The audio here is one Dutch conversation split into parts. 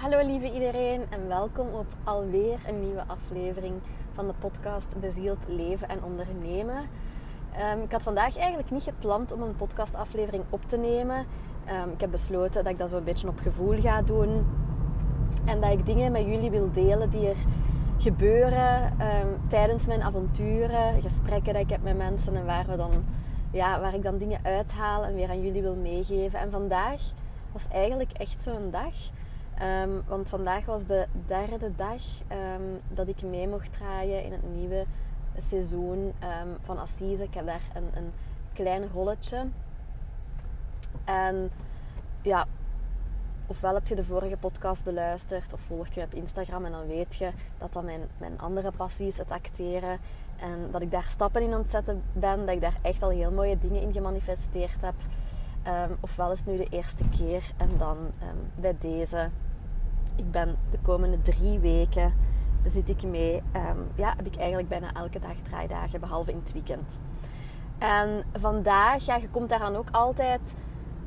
Hallo lieve iedereen en welkom op alweer een nieuwe aflevering van de podcast Bezield Leven en Ondernemen. Um, ik had vandaag eigenlijk niet gepland om een podcastaflevering op te nemen. Um, ik heb besloten dat ik dat zo een beetje op gevoel ga doen. En dat ik dingen met jullie wil delen die er gebeuren um, tijdens mijn avonturen, gesprekken dat ik heb met mensen en waar, we dan, ja, waar ik dan dingen uithaal en weer aan jullie wil meegeven. En vandaag was eigenlijk echt zo'n dag Um, want vandaag was de derde dag um, dat ik mee mocht draaien in het nieuwe seizoen um, van Assise. Ik heb daar een, een klein rolletje. En ja, ofwel heb je de vorige podcast beluisterd of volg je op Instagram en dan weet je dat dat mijn, mijn andere passie is, het acteren. En dat ik daar stappen in aan het zetten ben, dat ik daar echt al heel mooie dingen in gemanifesteerd heb. Ofwel is het nu de eerste keer en dan bij deze ik ben de komende drie weken zit ik mee. Um, ja, heb ik eigenlijk bijna elke dag draaidagen, behalve in het weekend. En vandaag, ja, je komt daaraan ook altijd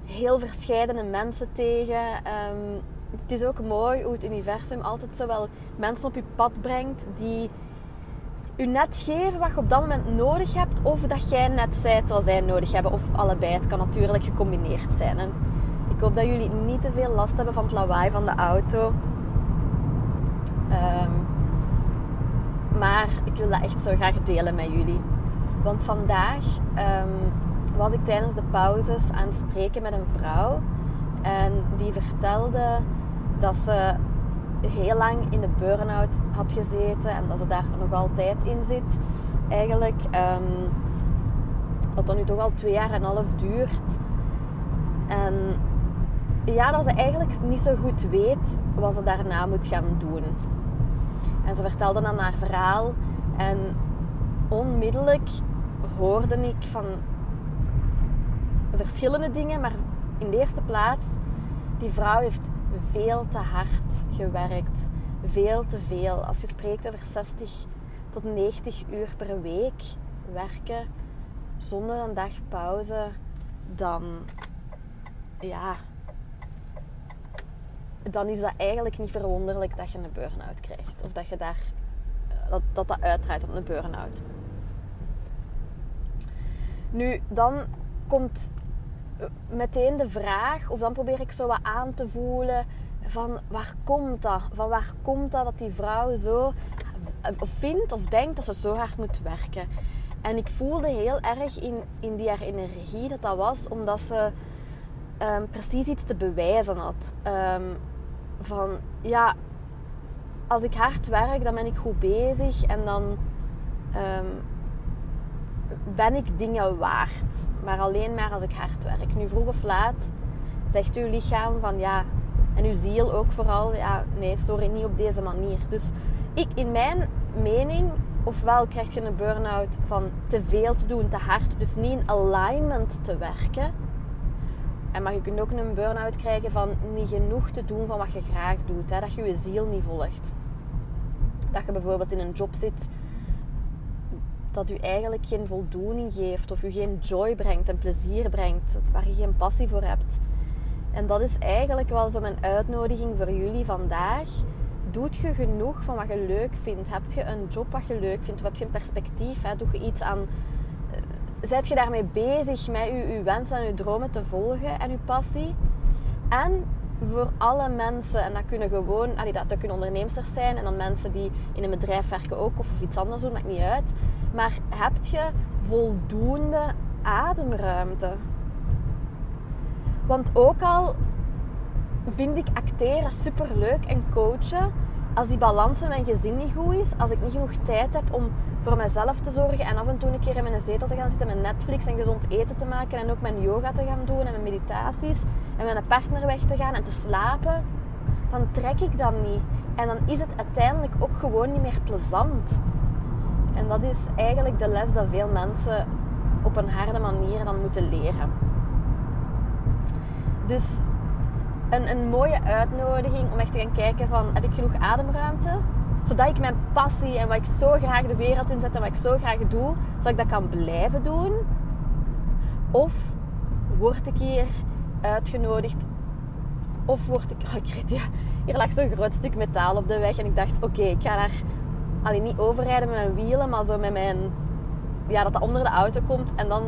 heel verscheidene mensen tegen. Um, het is ook mooi hoe het universum altijd zowel mensen op je pad brengt die u net geven wat je op dat moment nodig hebt, of dat jij net zijt wat zij nodig hebben, of allebei. Het kan natuurlijk gecombineerd zijn. Hè. Hoop dat jullie niet te veel last hebben van het lawaai van de auto. Um, maar ik wil dat echt zo graag delen met jullie. Want vandaag um, was ik tijdens de pauzes aan het spreken met een vrouw. En die vertelde dat ze heel lang in de burn-out had gezeten. En dat ze daar nog altijd in zit. Eigenlijk um, dat dat nu toch al twee jaar en een half duurt. En ja, dat ze eigenlijk niet zo goed weet wat ze daarna moet gaan doen. En ze vertelde dan haar verhaal. En onmiddellijk hoorde ik van verschillende dingen. Maar in de eerste plaats, die vrouw heeft veel te hard gewerkt. Veel te veel. Als je spreekt over 60 tot 90 uur per week werken zonder een dag pauze, dan ja, dan is dat eigenlijk niet verwonderlijk dat je een burn-out krijgt. Of dat je daar, eh, dat, dat, dat uitdraait op een burn-out. Nu, dan komt eh, meteen de vraag, of dan probeer ik zo wat aan te voelen van waar komt dat? Van waar komt dat dat die vrouw zo of vindt of denkt dat ze zo hard moet werken? En ik voelde heel erg in, in die haar energie dat dat was omdat ze um, precies iets te bewijzen had. Um, van ja, als ik hard werk, dan ben ik goed bezig en dan um, ben ik dingen waard. Maar alleen maar als ik hard werk. Nu vroeg of laat zegt uw lichaam van ja, en uw ziel ook vooral, ja, nee, sorry, niet op deze manier. Dus ik, in mijn mening, ofwel krijg je een burn-out van te veel te doen, te hard, dus niet in alignment te werken en maar je kunt ook een burn-out krijgen van niet genoeg te doen van wat je graag doet. Hè? Dat je je ziel niet volgt. Dat je bijvoorbeeld in een job zit dat u eigenlijk geen voldoening geeft of u geen joy brengt en plezier brengt, waar je geen passie voor hebt. En dat is eigenlijk wel zo mijn uitnodiging voor jullie vandaag. Doet je genoeg van wat je leuk vindt? Heb je een job wat je leuk vindt? Of heb je een perspectief? Hè? Doe je iets aan Zijt je daarmee bezig met je, wensen en uw dromen te volgen en uw passie? En voor alle mensen, en dat kunnen gewoon, dat, dat kunnen ondernemers zijn en dan mensen die in een bedrijf werken ook of, of iets anders doen, maakt niet uit. Maar heb je voldoende ademruimte? Want ook al vind ik acteren super leuk en coachen, als die balans in mijn gezin niet goed is, als ik niet genoeg tijd heb om voor mezelf te zorgen en af en toe een keer in mijn zetel te gaan zitten met Netflix en gezond eten te maken en ook mijn yoga te gaan doen en mijn meditaties en met een partner weg te gaan en te slapen, dan trek ik dat niet. En dan is het uiteindelijk ook gewoon niet meer plezant. En dat is eigenlijk de les dat veel mensen op een harde manier dan moeten leren. Dus een, een mooie uitnodiging om echt te gaan kijken van heb ik genoeg ademruimte? Zodat ik mijn passie en wat ik zo graag de wereld inzet en wat ik zo graag doe, zodat ik dat kan blijven doen. Of word ik hier uitgenodigd of word ik... Oh, ik, ja, hier lag zo'n groot stuk metaal op de weg. En ik dacht, oké, ik ga daar alleen niet overrijden met mijn wielen, maar zo met mijn... Ja, dat dat onder de auto komt. En dan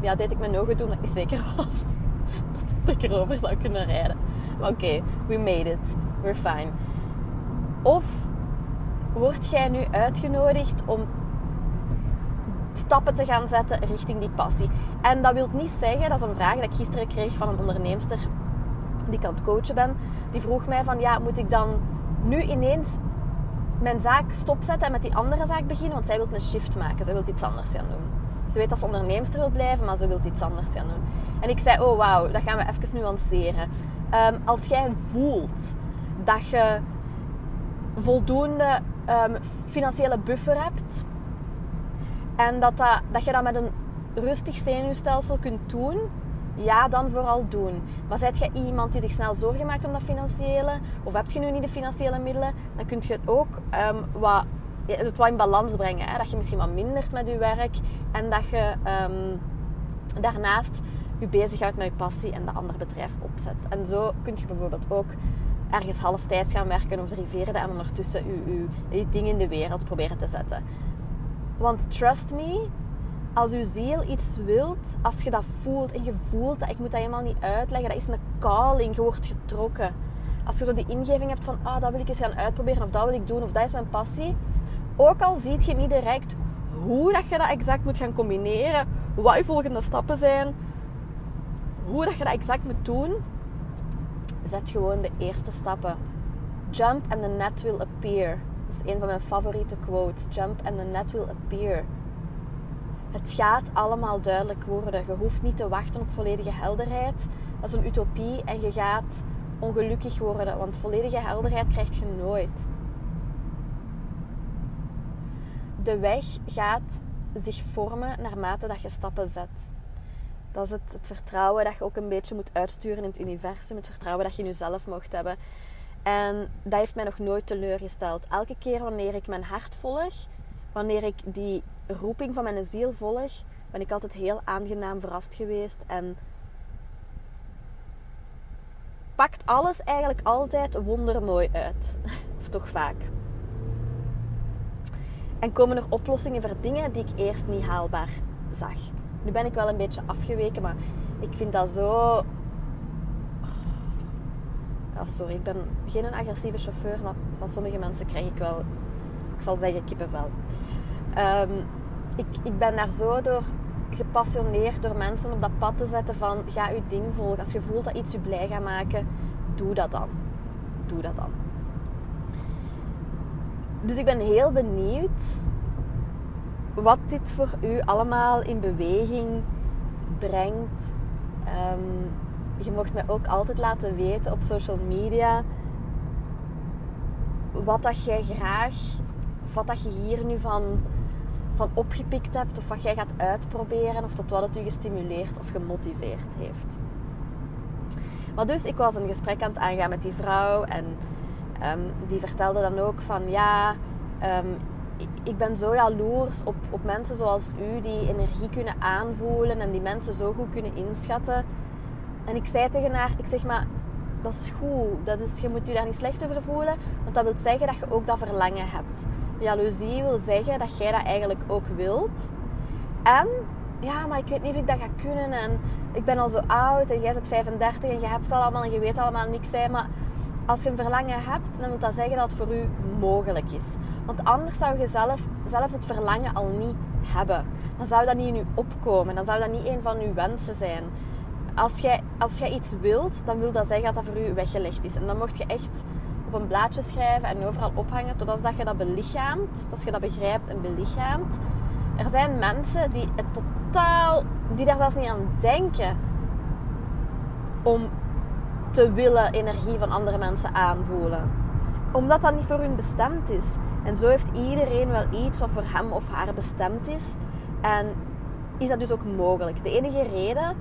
ja, deed ik mijn ogen toen dat ik zeker was dat ik erover zou kunnen rijden. Maar oké, we made it. We're fine. Of word jij nu uitgenodigd om stappen te gaan zetten richting die passie? En dat wil niet zeggen, dat is een vraag die ik gisteren kreeg van een onderneemster die ik aan het coachen ben. Die vroeg mij van, ja, moet ik dan nu ineens mijn zaak stopzetten en met die andere zaak beginnen? Want zij wil een shift maken. Zij wil iets anders gaan doen. Ze weet dat ze onderneemster wil blijven, maar ze wil iets anders gaan doen. En ik zei, oh wauw, dat gaan we even nuanceren. Um, als jij voelt dat je voldoende um, financiële buffer hebt en dat, dat, dat je dat met een rustig zenuwstelsel kunt doen, ja, dan vooral doen. Maar zijt je iemand die zich snel zorgen maakt om dat financiële, of heb je nu niet de financiële middelen, dan kun je het ook um, wat, het wat in balans brengen. Hè? Dat je misschien wat mindert met je werk en dat je um, daarnaast je bezighoudt met je passie en dat ander bedrijf opzet. En zo kun je bijvoorbeeld ook ergens halftijds gaan werken of drie vierde en ondertussen je, je, dingen in de wereld proberen te zetten. Want trust me, als je ziel iets wilt, als je dat voelt en je voelt dat, ik moet dat helemaal niet uitleggen, dat is een calling, je wordt getrokken. Als je zo die ingeving hebt van, ah, dat wil ik eens gaan uitproberen, of dat wil ik doen, of dat is mijn passie. Ook al ziet je niet direct hoe dat je dat exact moet gaan combineren, wat je volgende stappen zijn, hoe dat je dat exact moet doen, zet gewoon de eerste stappen. Jump and the net will appear. Dat is een van mijn favoriete quotes. Jump and the net will appear. Het gaat allemaal duidelijk worden. Je hoeft niet te wachten op volledige helderheid. Dat is een utopie en je gaat ongelukkig worden, want volledige helderheid krijg je nooit. De weg gaat zich vormen naarmate dat je stappen zet. Dat is het, het, vertrouwen dat je ook een beetje moet uitsturen in het universum. Het vertrouwen dat je in jezelf mocht hebben. En dat heeft mij nog nooit teleurgesteld. Elke keer wanneer ik mijn hart volg, wanneer ik die roeping van mijn ziel volg, ben ik altijd heel aangenaam verrast geweest. En pakt alles eigenlijk altijd wondermooi uit. of toch vaak. En komen er oplossingen voor dingen die ik eerst niet haalbaar zag. Nu ben ik wel een beetje afgeweken, maar ik vind dat zo. Ja, sorry, ik ben geen agressieve chauffeur, maar van sommige mensen krijg ik wel, ik zal zeggen, kippenvel. Um, ik, ik ben daar zo door gepassioneerd door mensen op dat pad te zetten van ga je ding volgen. Als je voelt dat iets je blij gaat maken, doe dat dan. Doe dat dan. Dus ik ben heel benieuwd wat dit voor u allemaal in beweging brengt. Um, je mocht mij ook altijd laten weten op social media wat dat jij graag, of wat dat je hier nu van, van opgepikt hebt, of wat jij gaat uitproberen, of dat wat het u gestimuleerd of gemotiveerd heeft. Maar dus, ik was een gesprek aan het aangaan met die vrouw en um, die vertelde dan ook van ja, um, ik ben zo jaloers op, op mensen zoals u die energie kunnen aanvoelen en die mensen zo goed kunnen inschatten. En ik zei tegen haar, ik zeg maar, dat is goed. Dat is, je moet je daar niet slecht over voelen, want dat wil zeggen dat je ook dat verlangen hebt. Jaloezie wil zeggen dat jij dat eigenlijk ook wilt. En, ja, maar ik weet niet of ik dat ga kunnen en ik ben al zo oud en jij bent 35 en je hebt het allemaal en je weet allemaal niks. Hè, maar als je een verlangen hebt, dan wil dat zeggen dat het voor u mogelijk is. Want anders zou je zelf, zelfs het verlangen al niet hebben. Dan zou dat niet in u opkomen. Dan zou dat niet een van uw wensen zijn. Als jij, als jij iets wilt, dan wil dat zeggen dat dat voor u weggelegd is. En dan mocht je echt op een blaadje schrijven en overal ophangen totdat je dat belichaamt. Tot je dat begrijpt en belichaamt. Er zijn mensen die het totaal, die daar zelfs niet aan denken om te willen energie van andere mensen aanvoelen. Omdat dat niet voor hun bestemd is. En zo heeft iedereen wel iets wat voor hem of haar bestemd is. En is dat dus ook mogelijk. De enige reden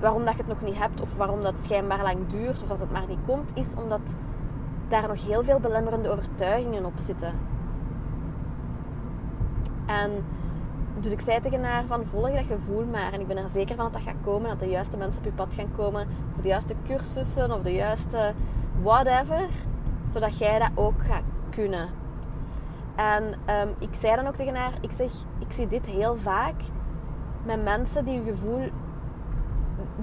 waarom dat je het nog niet hebt of waarom dat schijnbaar lang duurt of dat het maar niet komt, is omdat daar nog heel veel belemmerende overtuigingen op zitten. En dus ik zei tegen haar van volg dat gevoel maar. En ik ben er zeker van dat dat gaat komen. Dat de juiste mensen op je pad gaan komen. Of de juiste cursussen of de juiste whatever, zodat jij dat ook gaat kunnen. En ehm, ik zei dan ook tegen haar, ik zeg, ik zie dit heel vaak met mensen die een gevoel,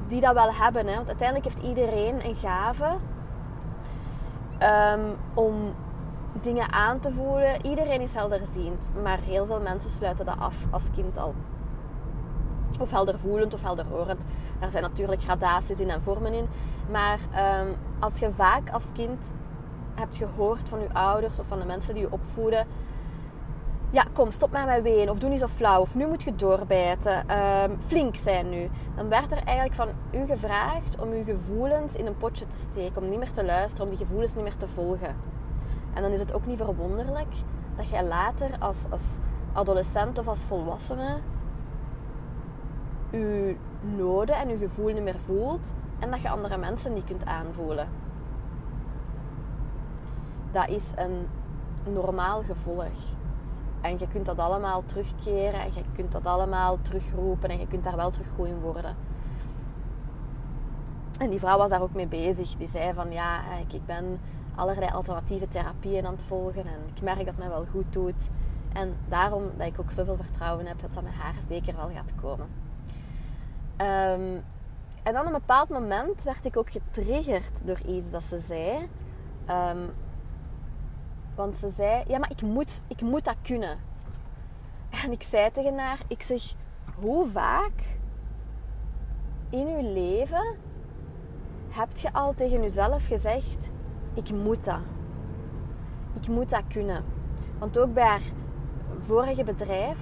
die dat wel hebben. Hè? Want uiteindelijk heeft iedereen een gave ehm, om dingen aan te voelen. Iedereen is helderziend, maar heel veel mensen sluiten dat af als kind al. Of heldervoelend of helderhorend. Daar zijn natuurlijk gradaties in en vormen in. Maar ehm, als je vaak als kind hebt gehoord van je ouders of van de mensen die je opvoeden. Ja, kom, stop met mijn ween. Of doe niet zo flauw. Of nu moet je doorbijten. Um, flink zijn nu. Dan werd er eigenlijk van u gevraagd om uw gevoelens in een potje te steken. Om niet meer te luisteren. Om die gevoelens niet meer te volgen. En dan is het ook niet verwonderlijk dat jij later als, als adolescent of als volwassene je noden en je gevoel niet meer voelt en dat je andere mensen niet kunt aanvoelen. Dat is een normaal gevolg. En je kunt dat allemaal terugkeren en je kunt dat allemaal terugroepen en je kunt daar wel terug goed in worden. En die vrouw was daar ook mee bezig. Die zei van ja, ik, ik ben allerlei alternatieve therapieën aan het volgen en ik merk dat het mij wel goed doet. En daarom dat ik ook zoveel vertrouwen heb dat dat met haar zeker wel gaat komen. Ehm, en dan op een bepaald moment werd ik ook getriggerd door iets dat ze zei. Ehm, want ze zei, ja maar ik moet, ik moet dat kunnen. En ik zei tegen haar, ik zeg, hoe vaak in uw leven heb je al tegen jezelf gezegd, ik moet dat. Ik moet dat kunnen. Want ook bij haar vorige bedrijf,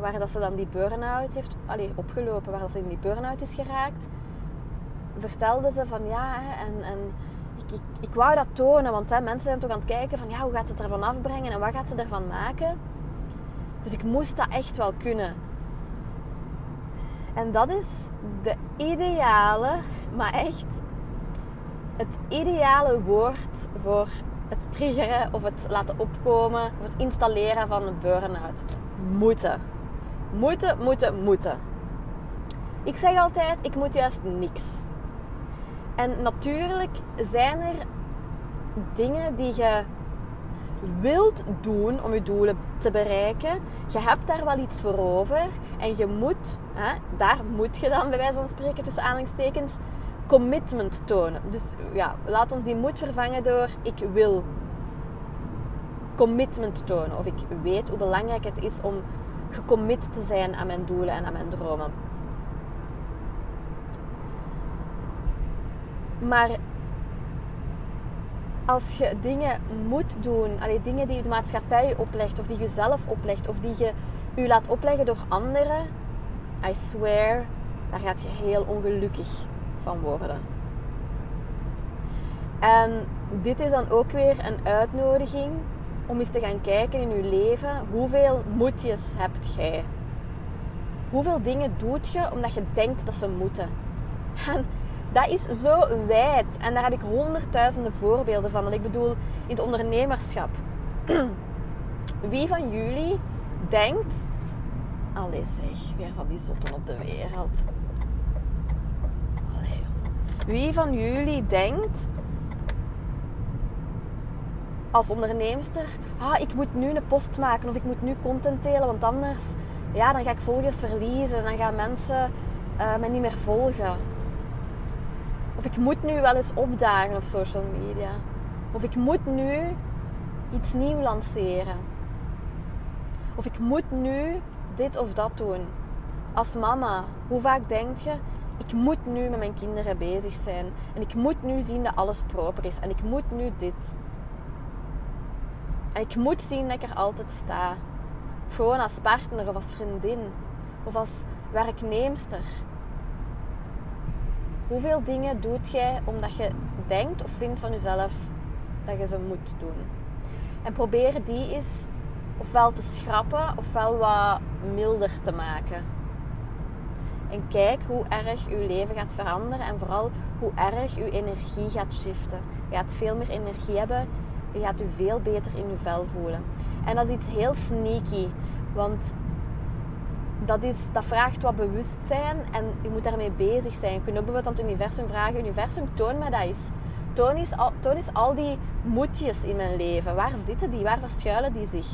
waar dat ze dan die burn-out heeft allee, opgelopen, waar ze in die burn-out is geraakt, vertelde ze van ja, en, en ik, ik, ik wou dat tonen, want hè, mensen zijn toch aan het kijken van ja, hoe gaat ze het ervan afbrengen en wat gaat ze ervan maken. Dus ik moest dat echt wel kunnen. En dat is de ideale, maar echt het ideale woord voor het triggeren of het laten opkomen of het installeren van een burn-out. Moeten. Moeten, moeten, moeten. Ik zeg altijd, ik moet juist niks. En natuurlijk zijn er dingen die je wilt doen om je doelen te bereiken. Je hebt daar wel iets voor over. En je moet, hè, daar moet je dan bij wijze van spreken tussen aanhalingstekens commitment tonen. Dus ja, laat ons die moed vervangen door ik wil commitment tonen. Of ik weet hoe belangrijk het is om gecommit te zijn aan mijn doelen en aan mijn dromen. Maar als je dingen moet doen, allee, dingen die de maatschappij je oplegt, of die je zelf oplegt, of die je je laat opleggen door anderen, I swear, daar gaat je heel ongelukkig van worden. En dit is dan ook weer een uitnodiging om eens te gaan kijken in je leven. Hoeveel moedjes hebt jij? Hoeveel dingen doet je omdat je denkt dat ze moeten? En dat is zo wijd. En daar heb ik honderdduizenden voorbeelden van. En ik bedoel, in het ondernemerschap. Wie van jullie denkt... Allee zeg, weer van die zotten op de wereld. Wie van jullie denkt als onderneemster, ah, ik moet nu een post maken of ik moet nu content delen, want anders ja, dan ga ik volgers verliezen en dan gaan mensen uh, mij niet meer volgen. Of ik moet nu wel eens opdagen op social media. Of ik moet nu iets nieuw lanceren. Of ik moet nu dit of dat doen. Als mama, hoe vaak denk je, ik moet nu met mijn kinderen bezig zijn. En ik moet nu zien dat alles proper is. En ik moet nu dit. En ik moet zien dat ik er altijd sta. gewoon als partner of als vriendin. Of als werknemster. Hoeveel dingen doet jij omdat je denkt of vindt van jezelf dat je ze moet doen? En probeer die eens ofwel te schrappen ofwel wat milder te maken. En kijk hoe erg je leven gaat veranderen en vooral hoe erg je energie gaat shiften. Je gaat veel meer energie hebben je gaat je veel beter in je vel voelen. En dat is iets heel sneaky, want dat, is, dat vraagt wat bewustzijn en je moet daarmee bezig zijn. Je kunt ook bijvoorbeeld aan het universum vragen: Universum, toon mij dat eens. Toon eens, al, toon eens al die moedjes in mijn leven. Waar zitten die? Waar verschuilen die zich?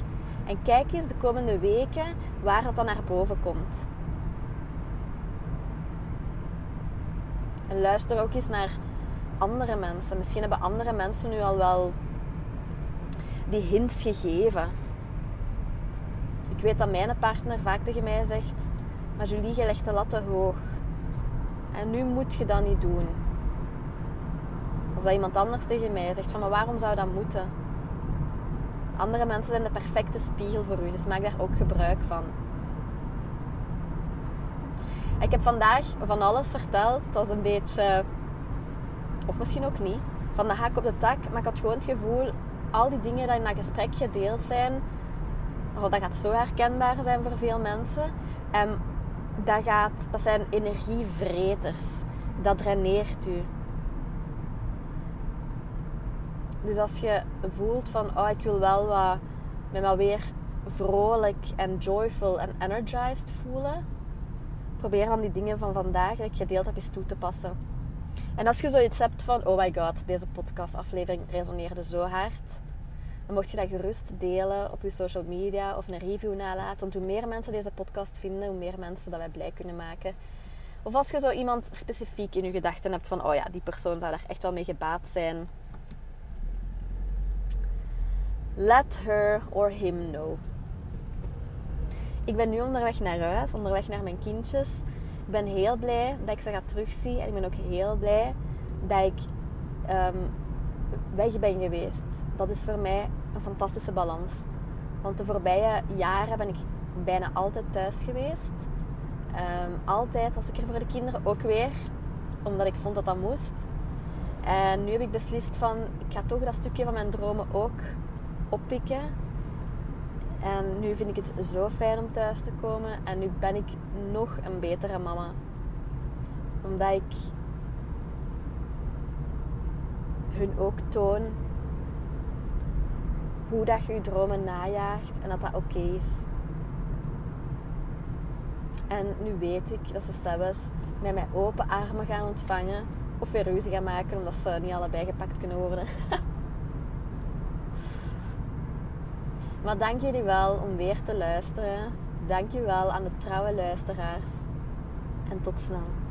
En kijk eens de komende weken waar dat dan naar boven komt. En luister ook eens naar andere mensen. Misschien hebben andere mensen nu al wel die hints gegeven. Ik weet dat mijn partner vaak tegen mij zegt: Maar Julie, je legt de lat te hoog. En nu moet je dat niet doen. Of dat iemand anders tegen mij zegt: van, Maar waarom zou dat moeten? Andere mensen zijn de perfecte spiegel voor u, dus maak daar ook gebruik van. Ik heb vandaag van alles verteld. Het was een beetje, of misschien ook niet, van de hak op de tak. Maar ik had gewoon het gevoel, al die dingen die in dat gesprek gedeeld zijn, dat gaat zo herkenbaar zijn voor veel mensen. En dat, gaat, dat zijn energievreters. Dat draineert u. Dus als je voelt van, oh, ik wil wel wat, me weer vrolijk en joyful en energized voelen, probeer dan die dingen van vandaag, die ik gedeeld heb, eens toe te passen. En als je zoiets hebt van, oh my god, deze podcastaflevering resoneerde zo hard, dan mocht je dat gerust delen op je social media of een review nalaten. Want hoe meer mensen deze podcast vinden, hoe meer mensen dat wij blij kunnen maken. Of als je zo iemand specifiek in je gedachten hebt van, oh ja, die persoon zou daar echt wel mee gebaat zijn. Let her or him know. Ik ben nu onderweg naar huis, onderweg naar mijn kindjes. Ik ben heel blij dat ik ze ga terugzien. En ik ben ook heel blij dat ik ehm, weg ben geweest. Dat is voor mij een fantastische balans. Want de voorbije jaren ben ik bijna altijd thuis geweest. Ehm, altijd was ik er voor de kinderen ook weer, omdat ik vond dat dat moest. En nu heb ik beslist van, ik ga toch dat stukje van mijn dromen ook oppikken. En nu vind ik het zo fijn om thuis te komen. En nu ben ik nog een betere mama. Omdat ik hun ook toon hoe dat je je dromen najaagt en dat dat oké is. En nu weet ik dat ze zelfs met mij open armen gaan ontvangen of weer ruzie gaan maken omdat ze niet allebei gepakt kunnen worden. maar dank jullie wel om weer te luisteren. Dank je wel aan de trouwe luisteraars. En tot snel.